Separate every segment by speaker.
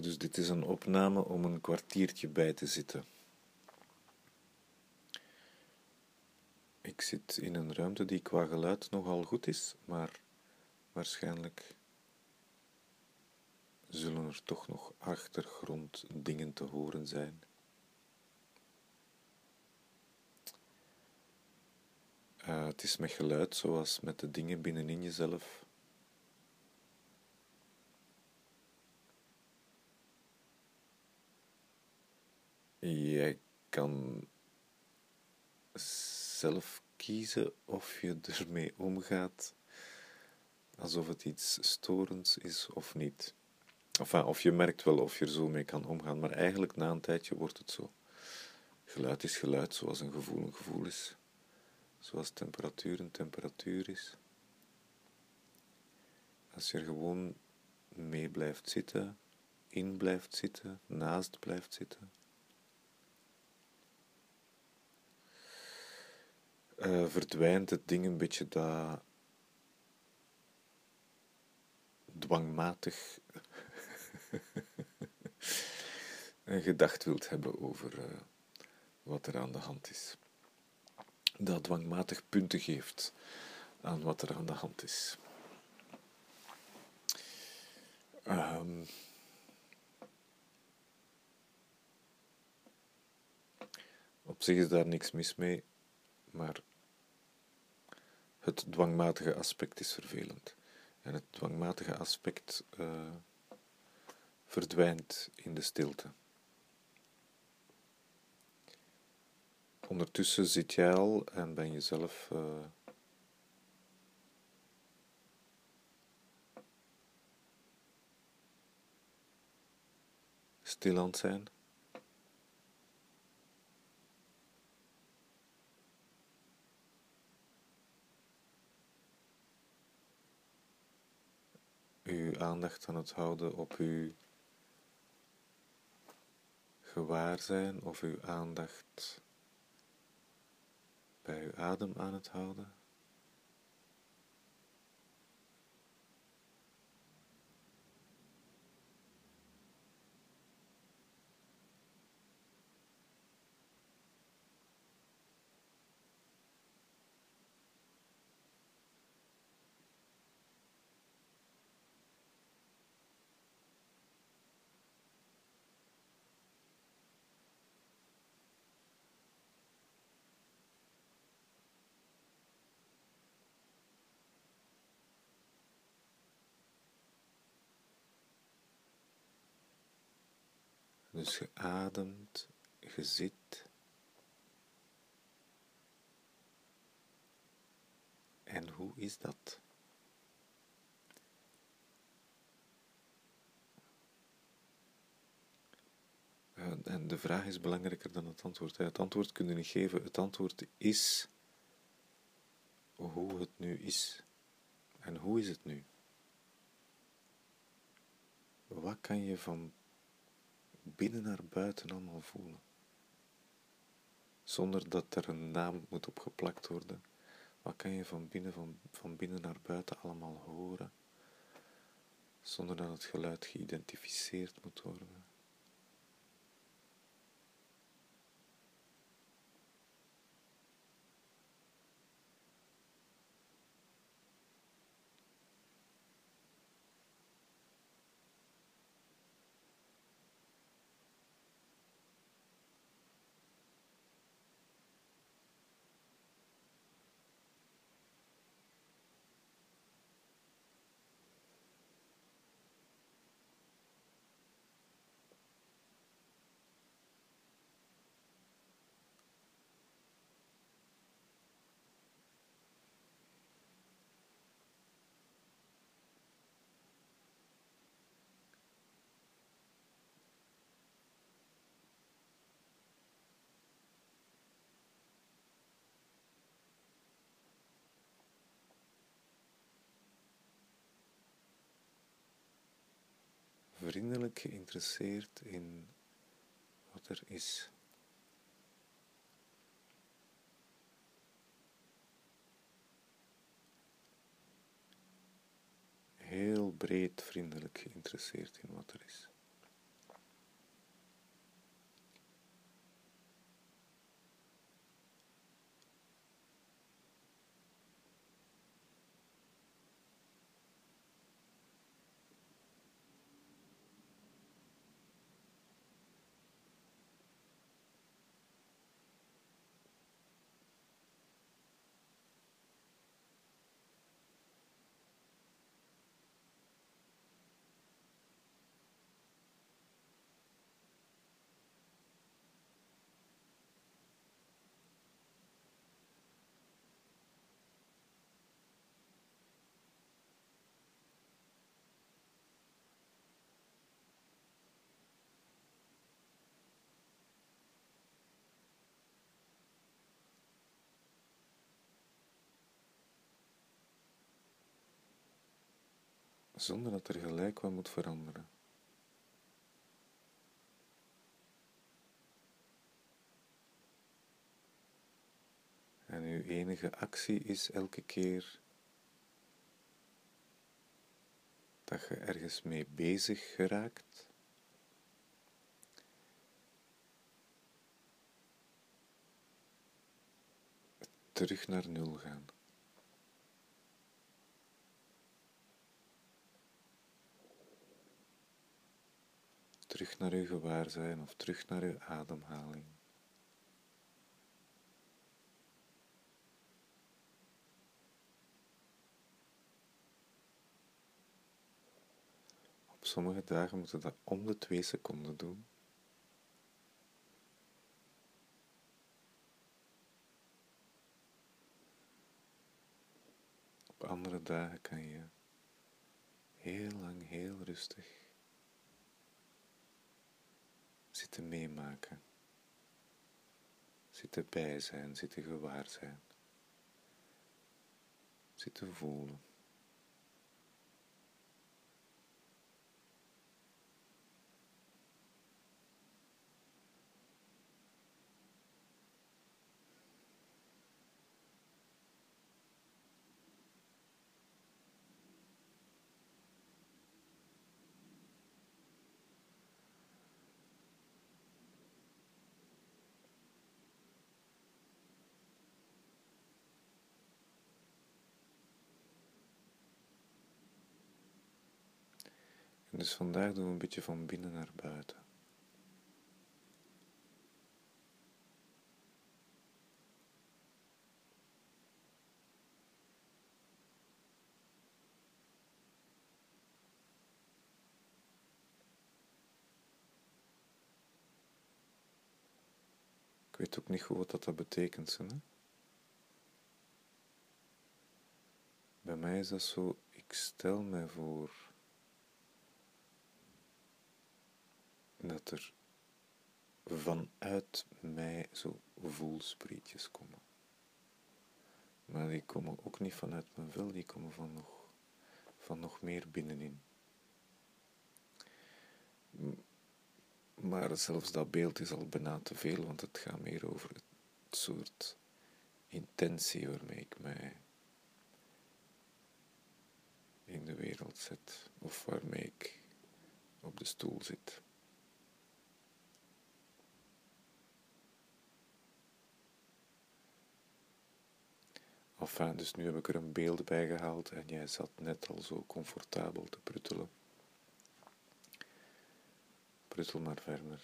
Speaker 1: Dus dit is een opname om een kwartiertje bij te zitten. Ik zit in een ruimte die qua geluid nogal goed is, maar waarschijnlijk zullen er toch nog achtergronddingen te horen zijn. Uh, het is met geluid zoals met de dingen binnenin jezelf. Jij kan zelf kiezen of je ermee omgaat alsof het iets storends is of niet. Of je merkt wel of je er zo mee kan omgaan, maar eigenlijk na een tijdje wordt het zo. Geluid is geluid, zoals een gevoel een gevoel is. Zoals temperatuur een temperatuur is. Als je er gewoon mee blijft zitten, in blijft zitten, naast blijft zitten. Uh, verdwijnt het ding een beetje dat dwangmatig een gedacht wilt hebben over uh, wat er aan de hand is. Dat dwangmatig punten geeft aan wat er aan de hand is. Um, op zich is daar niks mis mee, maar het dwangmatige aspect is vervelend. En het dwangmatige aspect uh, verdwijnt in de stilte. Ondertussen zit jij al en ben je zelf uh, stil aan het zijn. uw aandacht aan het houden op uw gewaarzijn of uw aandacht bij uw adem aan het houden. Dus je ademt, je zit. En hoe is dat? En de vraag is belangrijker dan het antwoord. Het antwoord kunnen we niet geven. Het antwoord is hoe het nu is. En hoe is het nu? Wat kan je van binnen naar buiten allemaal voelen. Zonder dat er een naam moet opgeplakt worden. Wat kan je van binnen, van, van binnen naar buiten allemaal horen? Zonder dat het geluid geïdentificeerd moet worden. Vriendelijk geïnteresseerd in wat er is. Heel breed vriendelijk geïnteresseerd in wat er is. Zonder dat er gelijk wat moet veranderen. En uw enige actie is elke keer dat je ergens mee bezig geraakt. Terug naar nul gaan. Terug naar uw gewaarzijn of terug naar uw ademhaling. Op sommige dagen moeten we dat om de twee seconden doen. Op andere dagen kan je heel lang, heel rustig zitten meemaken, zitten bij zijn, zitten gewaar zijn, zitten voelen. Dus vandaag doen we een beetje van binnen naar buiten. Ik weet ook niet goed wat dat, dat betekent. Hè? Bij mij is dat zo, ik stel mij voor dat er vanuit mij zo voelsprietjes komen. Maar die komen ook niet vanuit mijn vel, die komen van nog, van nog meer binnenin. Maar zelfs dat beeld is al bijna te veel, want het gaat meer over het soort intentie waarmee ik mij in de wereld zet, of waarmee ik op de stoel zit. Enfin, dus nu heb ik er een beeld bij gehaald en jij zat net al zo comfortabel te pruttelen. Pruttel maar verder.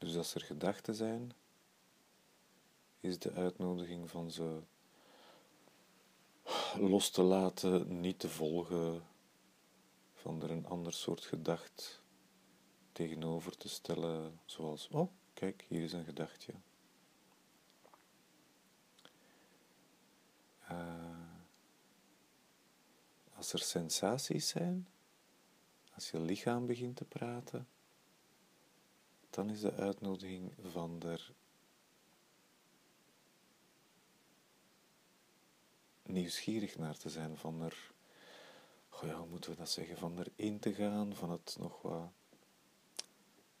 Speaker 1: Dus als er gedachten zijn, is de uitnodiging van ze los te laten, niet te volgen, van er een ander soort gedacht tegenover te stellen, zoals, oh, kijk, hier is een gedachtje. Uh, als er sensaties zijn, als je lichaam begint te praten, dan is de uitnodiging van er nieuwsgierig naar te zijn, van er, oh ja, hoe moeten we dat zeggen, van erin te gaan, van het nog wat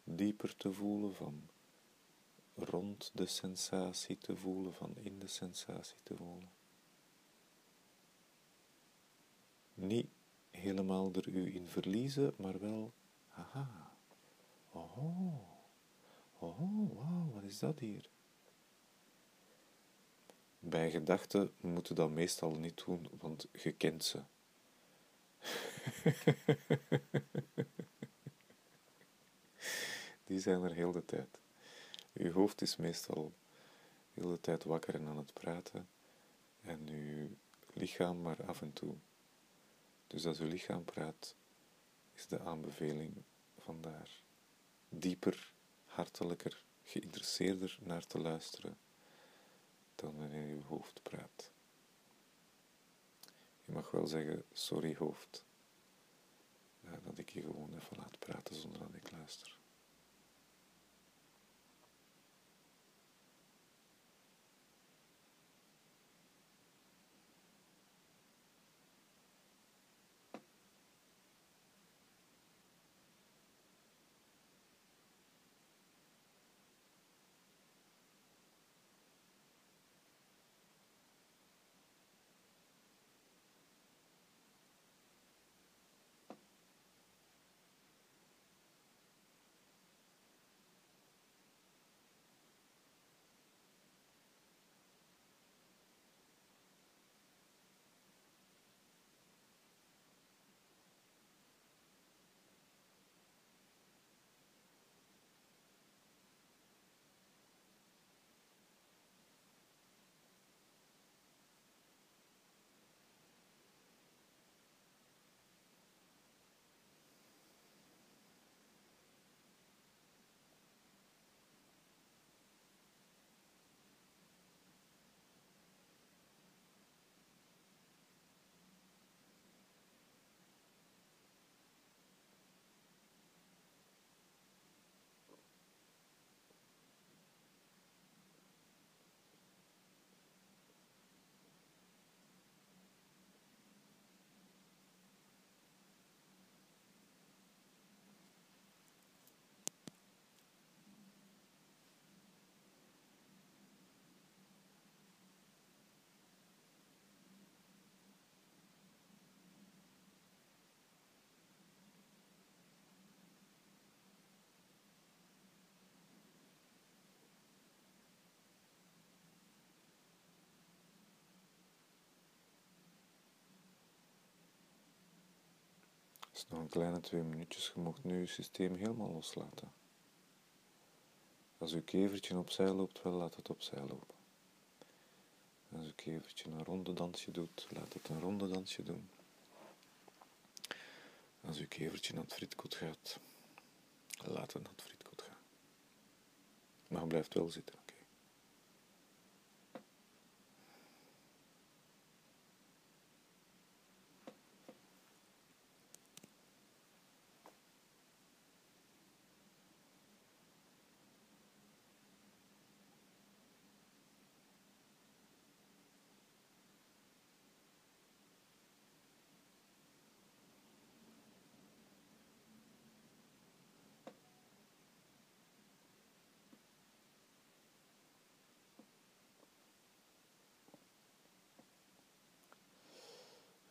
Speaker 1: dieper te voelen, van rond de sensatie te voelen, van in de sensatie te voelen. Niet helemaal er u in verliezen, maar wel, aha, oh, oh, wauw, wat is dat hier? Bij gedachten moeten dat meestal niet doen, want je kent ze. Die zijn er heel de tijd. Uw hoofd is meestal heel de tijd wakker en aan het praten en uw lichaam maar af en toe. Dus als uw lichaam praat, is de aanbeveling vandaar dieper, hartelijker, geïnteresseerder naar te luisteren dan wanneer uw hoofd praat. Je mag wel zeggen, sorry hoofd, dat ik je gewoon even laat praten zonder dat ik luister. Is nog een kleine twee minuutjes. Je mocht nu je systeem helemaal loslaten. Als uw kevertje opzij loopt, wel laat het opzij lopen. Als uw kevertje een ronde dansje doet, laat het een ronde dansje doen. Als uw kevertje naar het frietkot gaat, laat het naar het frietkot gaan. Maar blijft wel zitten.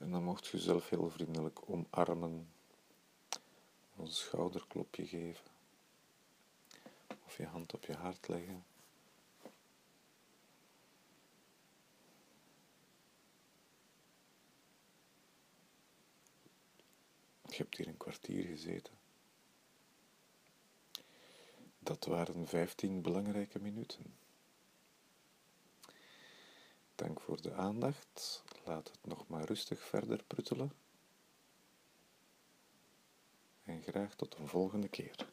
Speaker 1: En dan mocht je jezelf heel vriendelijk omarmen, een schouderklopje geven of je hand op je hart leggen. Je hebt hier een kwartier gezeten. Dat waren vijftien belangrijke minuten. Dank voor de aandacht. Laat het nog maar rustig verder pruttelen. En graag tot een volgende keer.